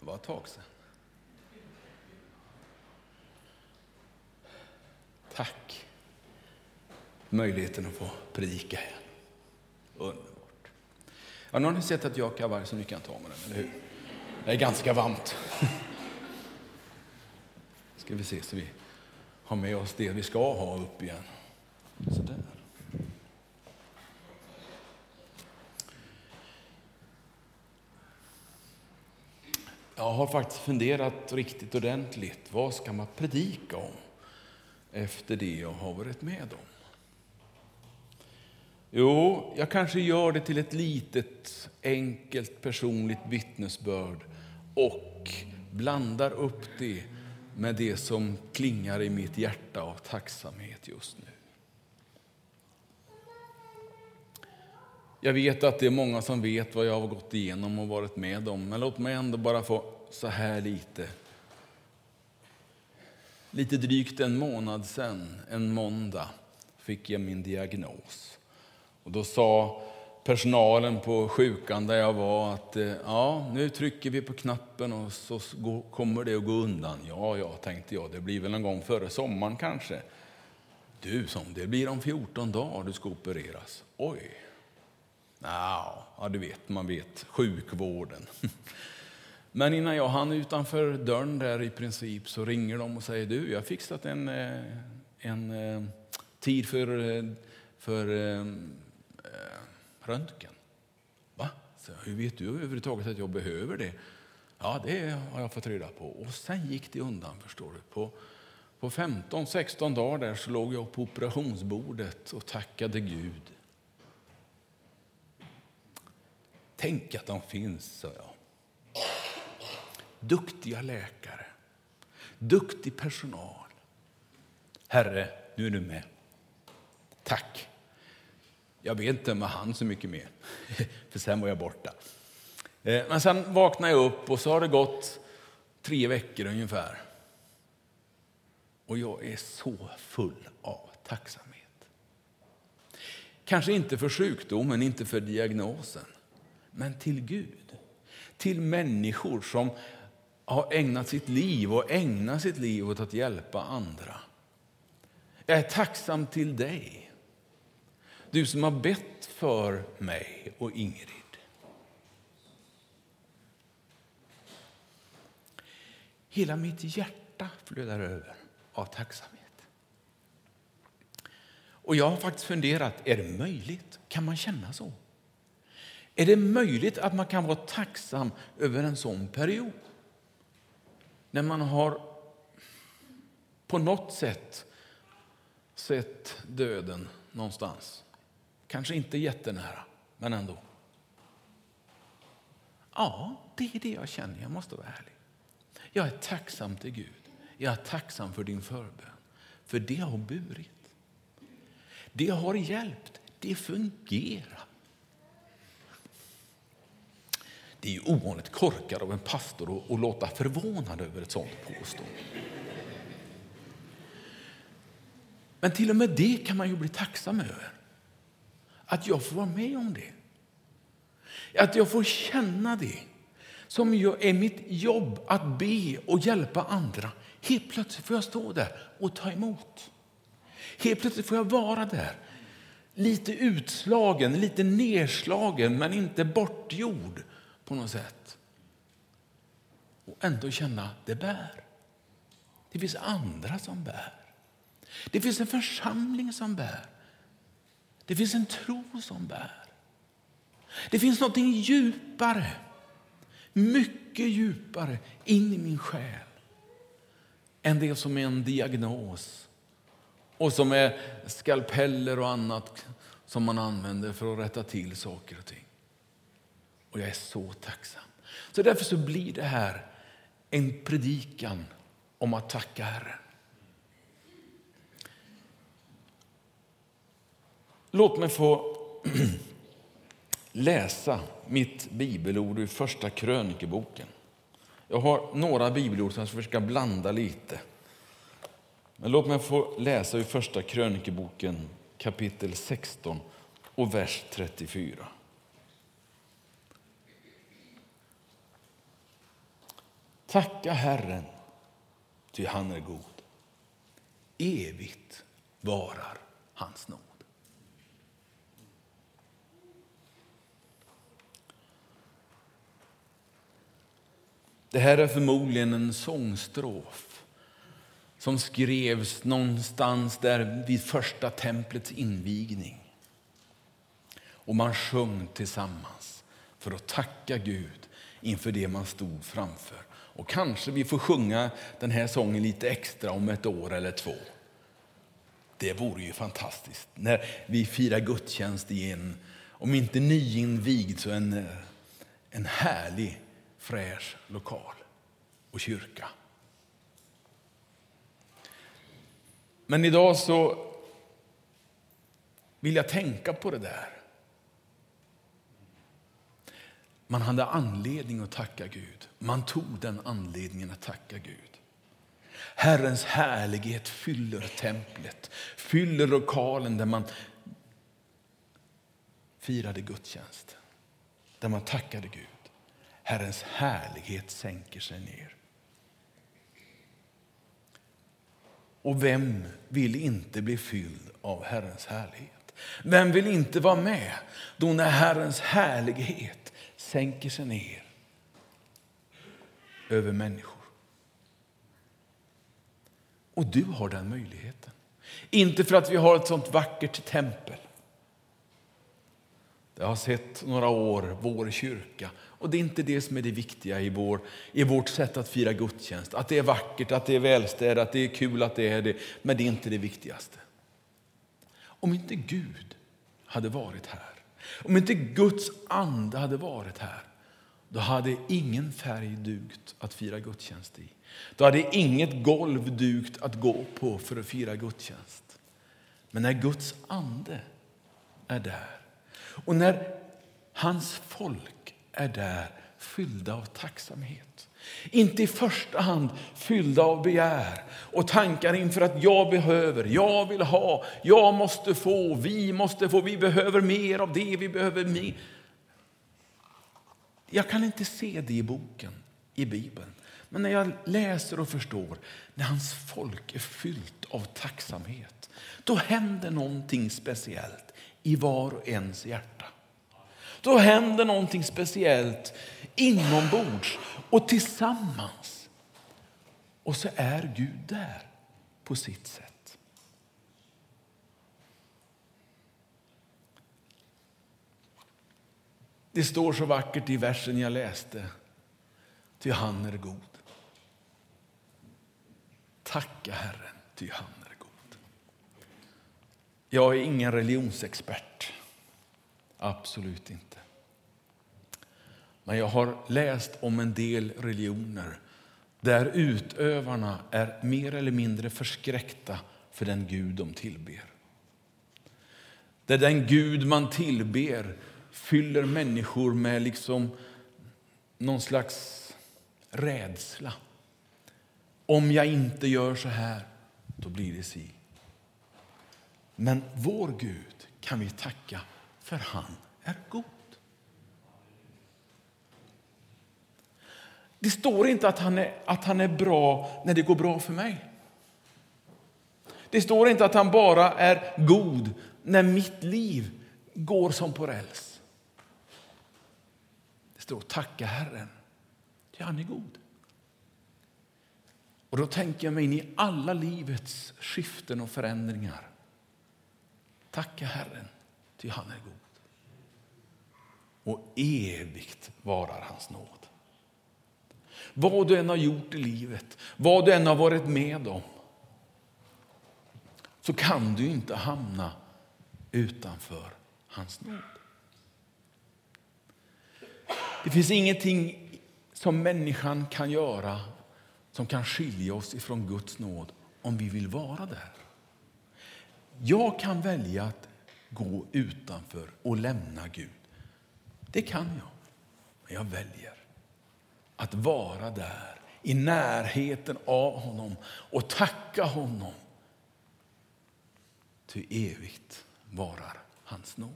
Det var ett tag sedan. Tack möjligheten att få predika igen. Underbart. Ja, nu har ni sett att jag har kavaj så ni kan ta med den, eller hur? Det är ganska varmt. Ska vi se så vi har med oss det vi ska ha upp igen. Sådär. Jag har faktiskt funderat riktigt ordentligt. Vad ska man predika om efter det jag har varit med om? Jo, jag kanske gör det till ett litet, enkelt, personligt vittnesbörd och blandar upp det med det som klingar i mitt hjärta av tacksamhet just nu. Jag vet att det är många som vet vad jag har gått igenom och varit med om, men låt mig ändå bara få så här lite. Lite drygt en månad sen, en måndag, fick jag min diagnos. Och då sa personalen på sjukan där jag var att eh, ja, nu trycker vi på knappen och så kommer det att gå undan. Ja, ja, tänkte jag, det blir väl en gång före sommaren kanske. Du, som det blir om 14 dagar du ska opereras. Oj. Ja, du vet, man vet, sjukvården. Men innan jag hann utanför dörren där i princip så ringer de och säger du, jag har fixat en, eh, en eh, tid för, eh, för röntgen. Va? Så, hur vet du överhuvudtaget att jag behöver det? Ja, det har jag fått reda på. Och sen gick det undan, förstår du. På, på 15-16 dagar där så låg jag på operationsbordet och tackade Gud. Tänk att de finns, sa jag. Duktiga läkare, duktig personal. Herre, nu är du med. Tack. Jag vet inte om jag hann så mycket mer, för sen var jag borta. Eh, men sen vaknade jag upp och så har det gått tre veckor ungefär. Och jag är så full av tacksamhet. Kanske inte för sjukdomen, inte för diagnosen, men till Gud. Till människor som har ägnat sitt liv och ägnar sitt liv åt att hjälpa andra. Jag är tacksam till dig du som har bett för mig och Ingrid. Hela mitt hjärta flödar över av tacksamhet. Och jag har faktiskt funderat, är det möjligt? Kan man känna så? Är det möjligt att man kan vara tacksam över en sån period? När man har på något sätt sett döden någonstans. Kanske inte jättenära, men ändå. Ja, det är det jag känner. Jag måste vara ärlig. Jag är tacksam till Gud. Jag är tacksam för din förbön. För det har burit. Det har hjälpt. Det fungerar. Det är ju ovanligt korkat av en pastor att, att låta förvånad över ett sånt påstående. Men till och med det kan man ju bli tacksam över att jag får vara med om det. Att jag får känna det som är mitt jobb att be och hjälpa andra. Helt plötsligt får jag stå där och ta emot. Helt plötsligt får jag vara där. Lite utslagen, lite nedslagen, men inte bortgjord på något sätt. Och ändå känna att det bär. Det finns andra som bär. Det finns en församling som bär. Det finns en tro som bär. Det finns något djupare, mycket djupare in i min själ än det som är en diagnos och som är skalpeller och annat som man använder för att rätta till saker och ting. Och jag är så tacksam. Så därför så blir det här en predikan om att tacka Herren. Låt mig få läsa mitt bibelord ur Första krönikeboken. Jag har några bibelord som jag ska försöka blanda lite. Men låt mig få läsa ur Första krönikeboken kapitel 16 och vers 34. Tacka Herren, ty han är god. Evigt varar hans nåd. Det här är förmodligen en sångstrof som skrevs någonstans där vid första templets invigning. Och man sjöng tillsammans för att tacka Gud inför det man stod framför. Och kanske vi får sjunga den här sången lite extra om ett år eller två. Det vore ju fantastiskt när vi firar gudstjänst i en, om inte nyinvigd, så en, eh, en härlig fräsch lokal och kyrka. Men idag så vill jag tänka på det där. Man hade anledning att tacka Gud. Man tog den anledningen att tacka Gud. Herrens härlighet fyller templet, fyller lokalen där man firade gudstjänst, där man tackade Gud. Herrens härlighet sänker sig ner. Och vem vill inte bli fylld av Herrens härlighet? Vem vill inte vara med då när Herrens härlighet sänker sig ner över människor? Och du har den möjligheten. Inte för att vi har ett sånt vackert tempel. Jag har sett några år vår kyrka och det är inte det som är det viktiga i, vår, i vårt sätt att fira gudstjänst. Att det är vackert, att det är välstädat, att det är kul att det är det. Men det är inte det viktigaste. Om inte Gud hade varit här, om inte Guds ande hade varit här, då hade ingen färg dugt att fira gudstjänst i. Då hade inget golv dugt att gå på för att fira gudstjänst. Men när Guds ande är där och när hans folk är där fyllda av tacksamhet. Inte i första hand fyllda av begär och tankar inför att jag behöver, jag vill ha, jag måste få, vi måste få, vi behöver mer av det, vi behöver mer. Jag kan inte se det i boken, i Bibeln. Men när jag läser och förstår, när hans folk är fyllt av tacksamhet, då händer någonting speciellt i var och ens hjärta. Då händer någonting speciellt inombords och tillsammans. Och så är Gud där på sitt sätt. Det står så vackert i versen jag läste. Ty han är god. Tacka Herren, ty han är god. Jag är ingen religionsexpert. Absolut inte. Men jag har läst om en del religioner där utövarna är mer eller mindre förskräckta för den Gud de tillber. Där den Gud man tillber fyller människor med liksom någon slags rädsla. Om jag inte gör så här, då blir det si. Men vår Gud kan vi tacka för han är god. Det står inte att han, är, att han är bra när det går bra för mig. Det står inte att han bara är god när mitt liv går som på räls. Det står tacka Herren, ty han är god. Och då tänker jag mig in i alla livets skiften och förändringar. Tacka Herren, ty han är god. Och evigt varar hans nåd. Vad du än har gjort i livet, vad du än har varit med om så kan du inte hamna utanför hans nåd. Det finns ingenting som människan kan göra som kan skilja oss ifrån Guds nåd om vi vill vara där. Jag kan välja att gå utanför och lämna Gud. Det kan jag. Men jag väljer att vara där i närheten av honom och tacka honom. Ty evigt varar hans nåd.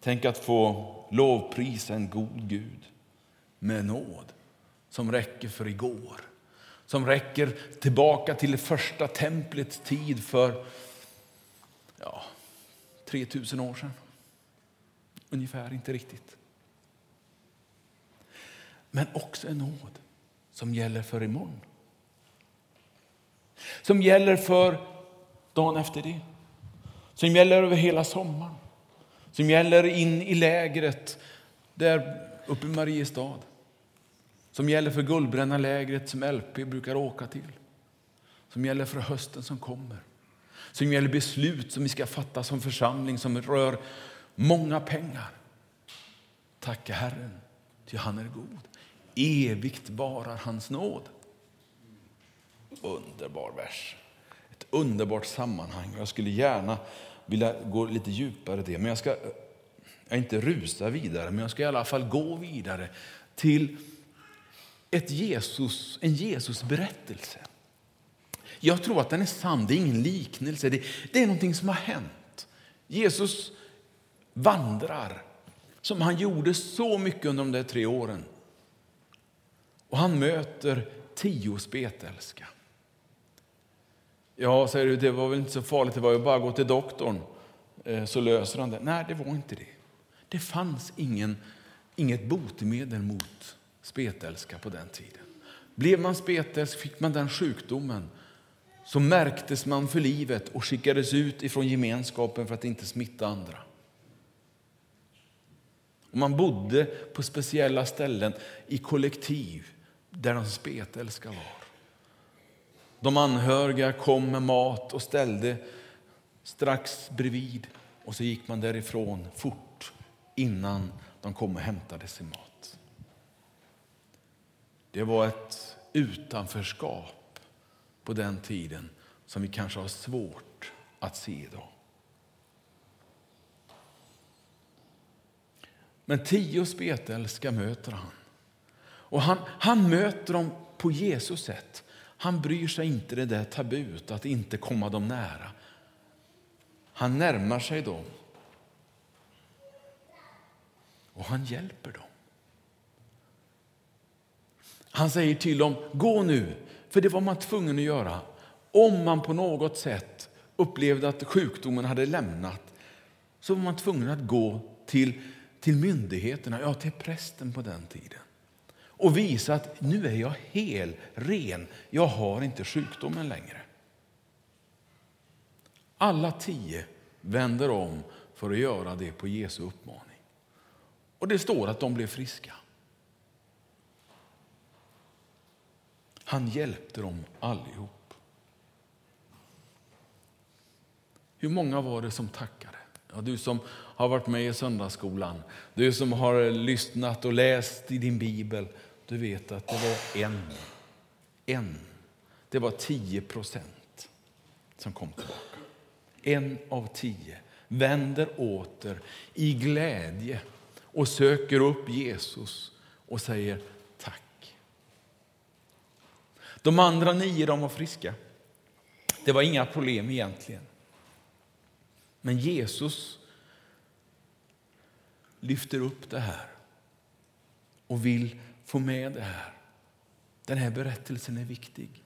Tänk att få lovprisa en god Gud med nåd som räcker för igår. Som räcker tillbaka till det första templets tid för ja, 3000 år sedan. Ungefär, inte riktigt. Men också en nåd som gäller för imorgon. Som gäller för dagen efter det. Som gäller över hela sommaren. Som gäller in i lägret där uppe i Mariestad. Som gäller för Guldbrännarlägret som LP brukar åka till. Som gäller för hösten som kommer. Som gäller beslut som vi ska fatta som församling som rör många pengar. Tacka Herren, ty han är god. Evigt varar hans nåd. Underbar vers. Ett underbart sammanhang. Jag skulle gärna vilja gå lite djupare i det. Men jag ska jag inte rusa vidare, men jag ska i alla fall gå vidare till ett Jesus, en Jesusberättelse. Jag tror att den är sann, det är ingen liknelse, det, det är någonting som har hänt. Jesus vandrar som han gjorde så mycket under de där tre åren. Och han möter tio spetälska. Ja, säger du, det var väl inte så farligt, det var ju bara att gå till doktorn eh, så löser han det. Nej, det var inte det. Det fanns ingen, inget botemedel mot spetälska på den tiden. Blev man spetälsk fick man den sjukdomen så märktes man för livet och skickades ut ifrån gemenskapen för att inte smitta andra. Och man bodde på speciella ställen i kollektiv där de spetälska var. De anhöriga kom med mat och ställde strax bredvid och så gick man därifrån fort innan de kom och hämtade sin mat. Det var ett utanförskap på den tiden som vi kanske har svårt att se idag. Men tio spetälska möter han. Och han, han möter dem på Jesus sätt. Han bryr sig inte det där tabut att inte komma dem nära. Han närmar sig dem. Och han hjälper dem. Han säger till dem, gå nu, för det var man tvungen att göra. Om man på något sätt upplevde att sjukdomen hade lämnat så var man tvungen att gå till, till myndigheterna, ja till prästen på den tiden och visa att nu är jag hel, ren, jag har inte sjukdomen längre. Alla tio vänder om för att göra det på Jesu uppmaning. Och det står att de blev friska. Han hjälpte dem allihop. Hur många var det som tackade? Ja, du som har varit med i söndagsskolan, du som har lyssnat och läst i din bibel, du vet att det var en. En. Det var 10 procent som kom tillbaka. En av tio vänder åter i glädje och söker upp Jesus och säger. De andra nio de var friska. Det var inga problem egentligen. Men Jesus lyfter upp det här och vill få med det här. Den här berättelsen är viktig.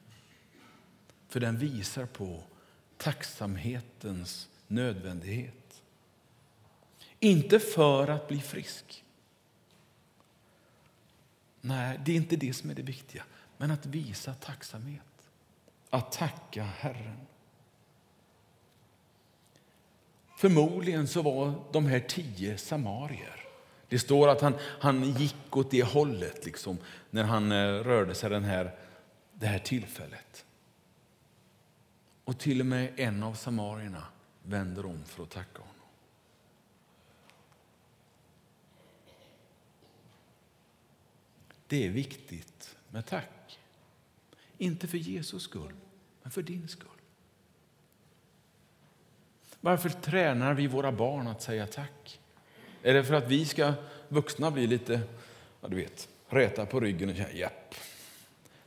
För den visar på tacksamhetens nödvändighet. Inte för att bli frisk. Nej, det är inte det som är det viktiga. Men att visa tacksamhet. Att tacka Herren. Förmodligen så var de här tio samarier. Det står att han, han gick åt det hållet liksom, när han eh, rörde sig den här, det här tillfället. Och till och med en av samarierna vänder om för att tacka honom. Det är viktigt med tack. Inte för Jesus skull, men för din skull. Varför tränar vi våra barn att säga tack? Är det för att vi ska vuxna bli lite, ja, du vet, räta på ryggen och känna japp?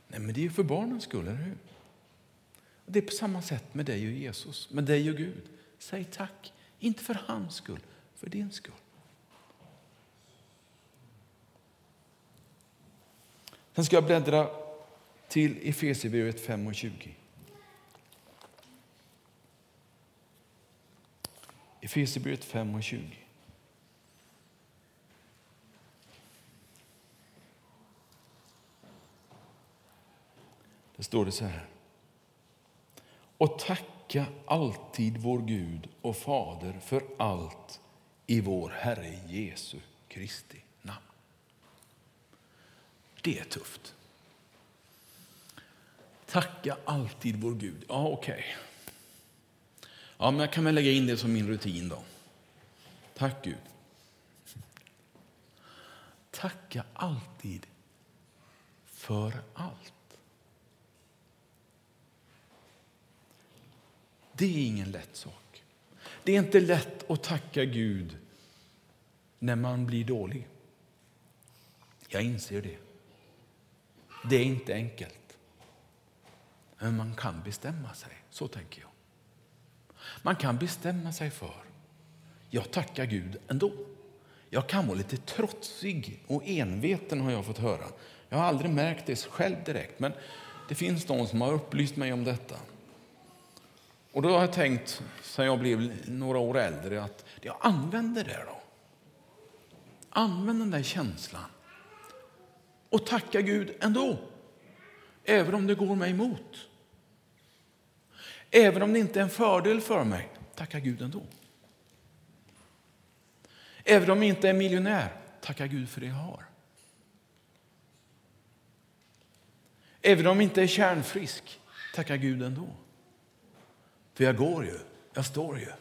Nej, men det är ju för barnens skull, eller hur? Det är på samma sätt med dig och Jesus, med dig och Gud. Säg tack, inte för hans skull, för din skull. Sen ska jag bläddra till Efesierbrevet 5 och 20. Efesierbrevet 5 och 20. Står det så här. Och tacka alltid vår Gud och Fader för allt i vår Herre Jesu Kristi namn. Det är tufft. Tacka alltid vår Gud. Ja, okej. Okay. Ja, men jag kan väl lägga in det som min rutin då. Tack Gud. Tacka alltid för allt. Det är ingen lätt sak. Det är inte lätt att tacka Gud när man blir dålig. Jag inser det. Det är inte enkelt. Men man kan bestämma sig. Så tänker jag. Man kan bestämma sig för jag tackar Gud ändå. Jag kan vara lite trotsig och enveten har jag fått höra. Jag har aldrig märkt det själv direkt, men det finns de som har upplyst mig om detta. Och då har jag tänkt, sen jag blev några år äldre, att jag använder det då. Använd den där känslan. Och tacka Gud ändå. Även om det går mig emot. Även om det inte är en fördel för mig, tacka Gud ändå. Även om jag inte är miljonär, tacka Gud för det jag har. Även om jag inte är kärnfrisk, tacka Gud ändå. För jag går ju, jag står ju.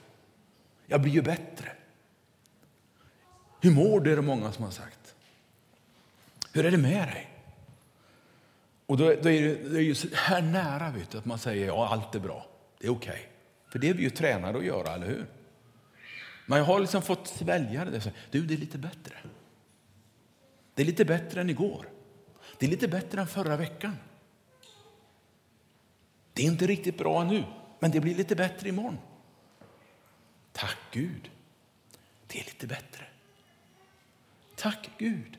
Jag blir ju bättre. Hur mår du? är det många som har sagt. Hur är det med dig? Och då, då är det, det är ju så här nära vet du, att man säger ja, allt är bra. Det är okej. Okay. För det är vi ju tränade att göra, eller hur? Men jag har liksom fått svälja det. Du, det är lite bättre. Det är lite bättre än igår. Det är lite bättre än förra veckan. Det är inte riktigt bra nu, men det blir lite bättre imorgon. Tack Gud, det är lite bättre. Tack Gud.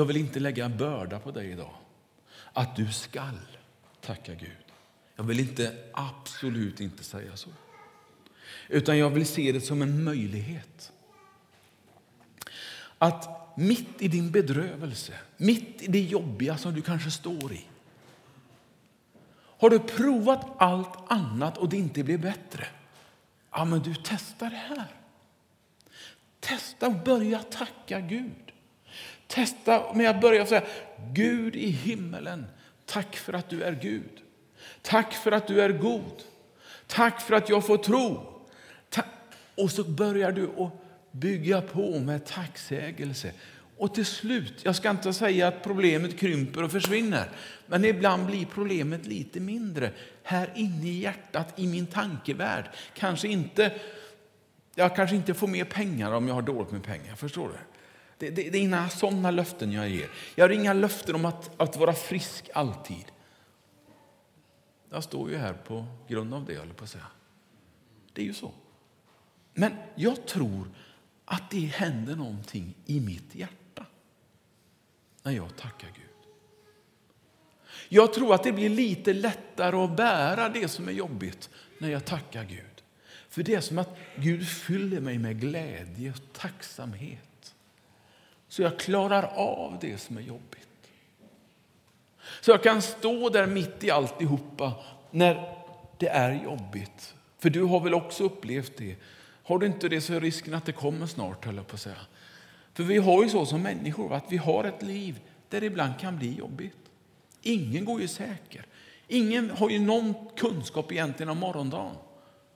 Jag vill inte lägga en börda på dig idag. Att du skall tacka Gud. Jag vill inte, absolut inte säga så. Utan jag vill se det som en möjlighet. Att mitt i din bedrövelse, mitt i det jobbiga som du kanske står i. Har du provat allt annat och det inte blir bättre? Ja, men du testar det här. Testa att börja tacka Gud. Testa med att börja säga Gud i himmelen, tack för att du är Gud. Tack för att du är god. Tack för att jag får tro. Och så börjar du att bygga på med tacksägelse. Och till slut, jag ska inte säga att problemet krymper och försvinner, men ibland blir problemet lite mindre här inne i hjärtat, i min tankevärld. Kanske inte, jag kanske inte får mer pengar om jag har dåligt med pengar, förstår du? Det, det, det är inga sådana löften jag ger. Jag har inga löften om att, att vara frisk alltid. Jag står ju här på grund av det, jag på att säga. Det är ju så. Men jag tror att det händer någonting i mitt hjärta när jag tackar Gud. Jag tror att det blir lite lättare att bära det som är jobbigt när jag tackar Gud. För det är som att Gud fyller mig med glädje och tacksamhet. Så jag klarar av det som är jobbigt. Så jag kan stå där mitt i alltihopa när det är jobbigt. För du har väl också upplevt det har du inte det så är risken att det kommer snart, höll jag på att säga. För vi har ju så som människor, att vi har ett liv där det ibland kan bli jobbigt. Ingen går ju säker. Ingen har ju någon kunskap egentligen om morgondagen.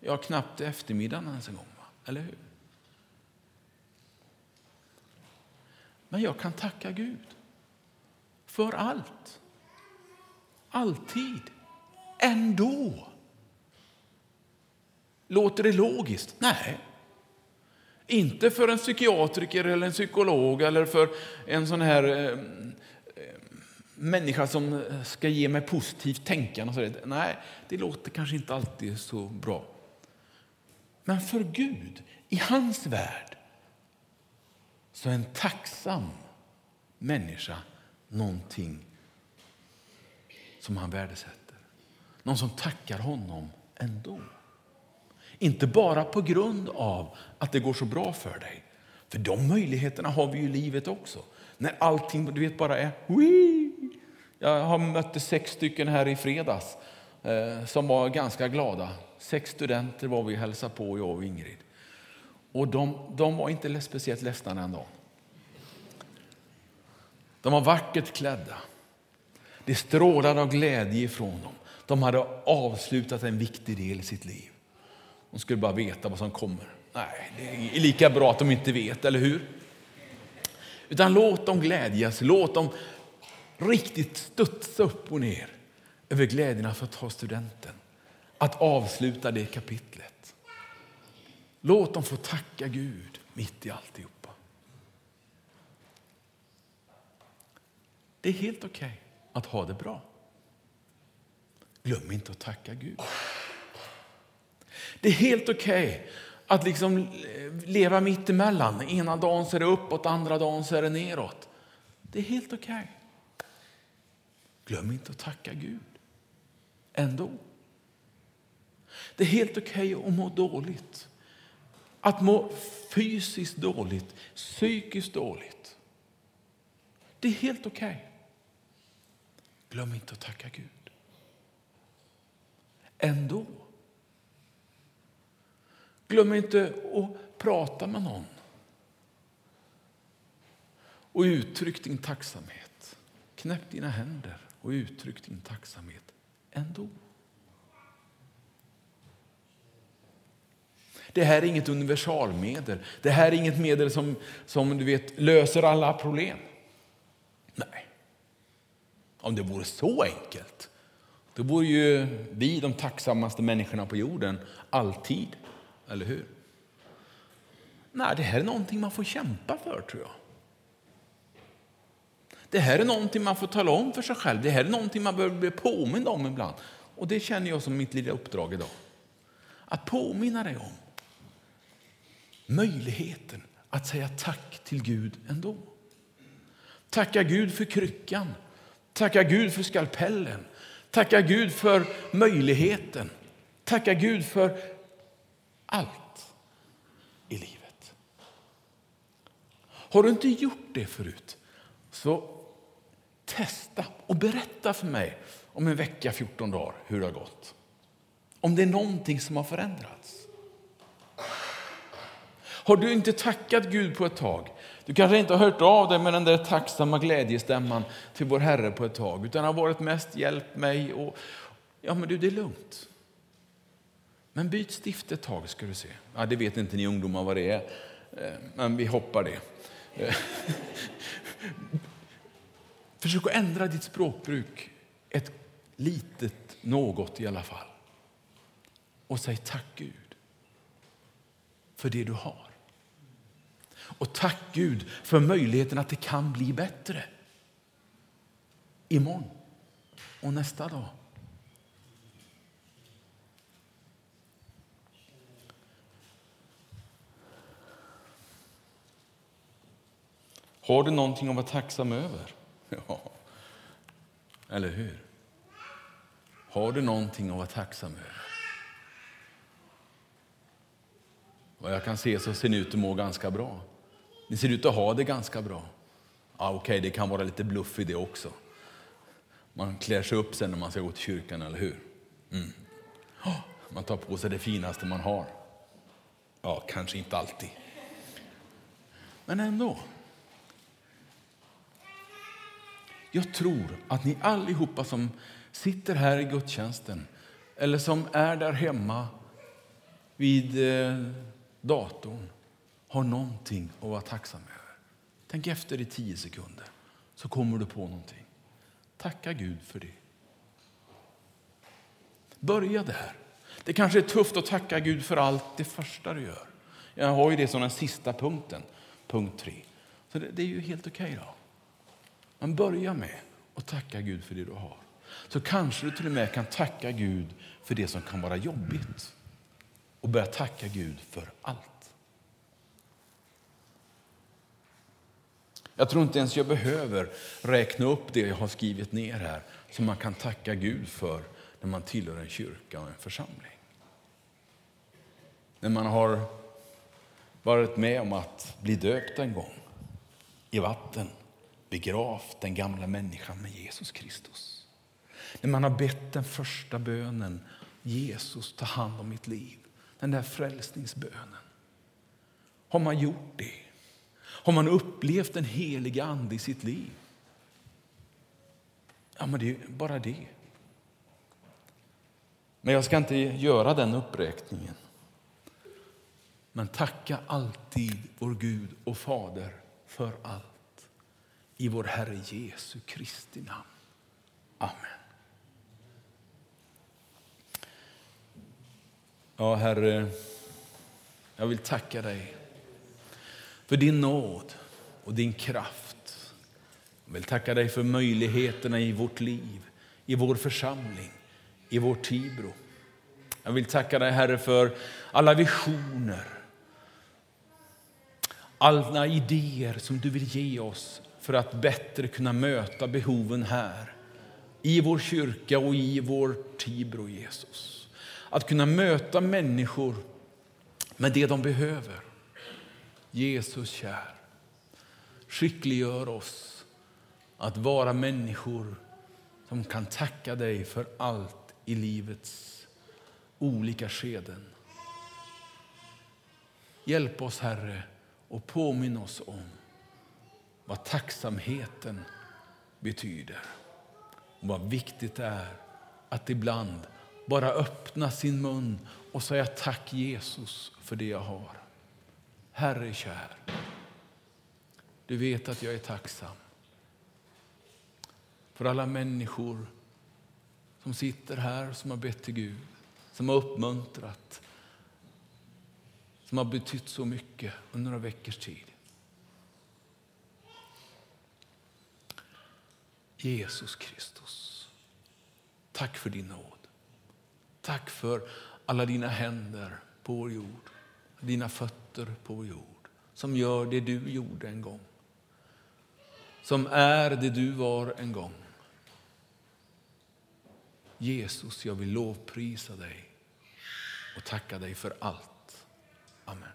Ja, knappt eftermiddagen ens en gång, va? eller hur? Men jag kan tacka Gud för allt. Alltid. Ändå. Låter det logiskt? Nej. Inte för en psykiatriker eller en psykolog eller för en sån här eh, eh människa som eh, ska ge mig positivt tänkande. Nej, det låter kanske inte alltid så bra. Men för Gud, i hans värld, så är en tacksam människa någonting som han värdesätter. Någon som tackar honom ändå. Inte bara på grund av att det går så bra för dig. För de möjligheterna har vi ju i livet också. När allting du vet, bara är Wii! Jag har mötte sex stycken här i fredags eh, som var ganska glada. Sex studenter var vi och hälsade på, jag och Ingrid. Och de, de var inte speciellt ledsna den dagen. De var vackert klädda. Det strålade av glädje ifrån dem. De hade avslutat en viktig del i sitt liv. De skulle bara veta vad som kommer. Nej, det är lika bra att de inte vet, eller hur? Utan låt dem glädjas, låt dem riktigt studsa upp och ner över glädjen att få ta studenten, att avsluta det kapitlet. Låt dem få tacka Gud mitt i alltihopa. Det är helt okej okay att ha det bra. Glöm inte att tacka Gud. Det är helt okej okay att liksom leva mitt emellan. Ena dagen så är det uppåt, andra dagen så är det neråt. Det är helt okej. Okay. Glöm inte att tacka Gud ändå. Det är helt okej okay att må dåligt. Att må fysiskt dåligt, psykiskt dåligt. Det är helt okej. Okay. Glöm inte att tacka Gud. Ändå. Glöm inte att prata med någon och uttryck din tacksamhet. Knäpp dina händer och uttryck din tacksamhet ändå. Det här är inget universalmedel. Det här är inget medel som, som du vet, löser alla problem. Nej. Om det vore så enkelt, då vore ju vi de tacksammaste människorna på jorden alltid. Eller hur? Nej, det här är någonting man får kämpa för, tror jag. Det här är någonting man får tala om för sig själv. Det här är någonting man behöver bli påmind om ibland. Och det känner jag som mitt lilla uppdrag idag. Att påminna dig om möjligheten att säga tack till Gud ändå. Tacka Gud för kryckan. Tacka Gud för skalpellen. Tacka Gud för möjligheten. Tacka Gud för allt i livet. Har du inte gjort det förut, så testa och berätta för mig om en vecka, 14 dagar, hur det har gått. Om det är någonting som har förändrats. Har du inte tackat Gud på ett tag? Du kanske inte har hört av dig med den där tacksamma glädjestämman till vår Herre på ett tag, utan har varit mest hjälp mig och ja, men du, det är lugnt. Men byt stift ett tag ska du se. Ja, det vet inte ni ungdomar vad det är, eh, men vi hoppar det. Försök att ändra ditt språkbruk ett litet något i alla fall. Och säg tack Gud för det du har. Och tack Gud för möjligheten att det kan bli bättre imorgon och nästa dag. Har du någonting att vara tacksam över? Ja, eller hur? Har du någonting att vara tacksam över? Vad jag kan se så ser ni ut att må ganska bra. Ni ser ut att ha det ganska bra. Ja, Okej, okay, det kan vara lite bluff i det också. Man klär sig upp sen när man ska gå till kyrkan, eller hur? Mm. Man tar på sig det finaste man har. Ja, kanske inte alltid. Men ändå. Jag tror att ni allihopa som sitter här i gudstjänsten eller som är där hemma vid eh, datorn har någonting att vara tacksam över. Tänk efter i tio sekunder så kommer du på någonting. Tacka Gud för det. Börja där. Det kanske är tufft att tacka Gud för allt det första du gör. Jag har ju det som den sista punkten, punkt tre. Så det, det är ju helt okej okay då. Men börja med att tacka Gud för det du har. Så kanske du till och med kan tacka Gud för det som kan vara jobbigt och börja tacka Gud för allt. Jag tror inte ens jag behöver räkna upp det jag har skrivit ner här som man kan tacka Gud för när man tillhör en kyrka och en församling. När man har varit med om att bli döpt en gång i vatten, begravt den gamla människan med Jesus Kristus. När man har bett den första bönen, Jesus ta hand om mitt liv, den där frälsningsbönen. Har man gjort det? Har man upplevt den heliga Ande i sitt liv? Ja, men det är bara det. Men jag ska inte göra den uppräkningen. Men tacka alltid vår Gud och Fader för allt. I vår Herre Jesu Kristi namn. Amen. Ja, Herre, jag vill tacka dig för din nåd och din kraft. Jag vill tacka dig för möjligheterna i vårt liv, i vår församling, i vår Tibro. Jag vill tacka dig, Herre, för alla visioner, alla idéer som du vill ge oss för att bättre kunna möta behoven här, i vår kyrka och i vår Tibro, Jesus. Att kunna möta människor med det de behöver. Jesus kär, skickliggör oss att vara människor som kan tacka dig för allt i livets olika skeden. Hjälp oss, Herre, och påminn oss om vad tacksamheten betyder och vad viktigt det är att ibland bara öppna sin mun och säga tack Jesus för det jag har. Herre kär, du vet att jag är tacksam för alla människor som sitter här som har bett till Gud, som har uppmuntrat, som har betytt så mycket under några veckors tid. Jesus Kristus, tack för din nåd. Tack för alla dina händer på vår jord, dina fötter på vår jord som gör det du gjorde en gång. Som är det du var en gång. Jesus, jag vill lovprisa dig och tacka dig för allt. Amen.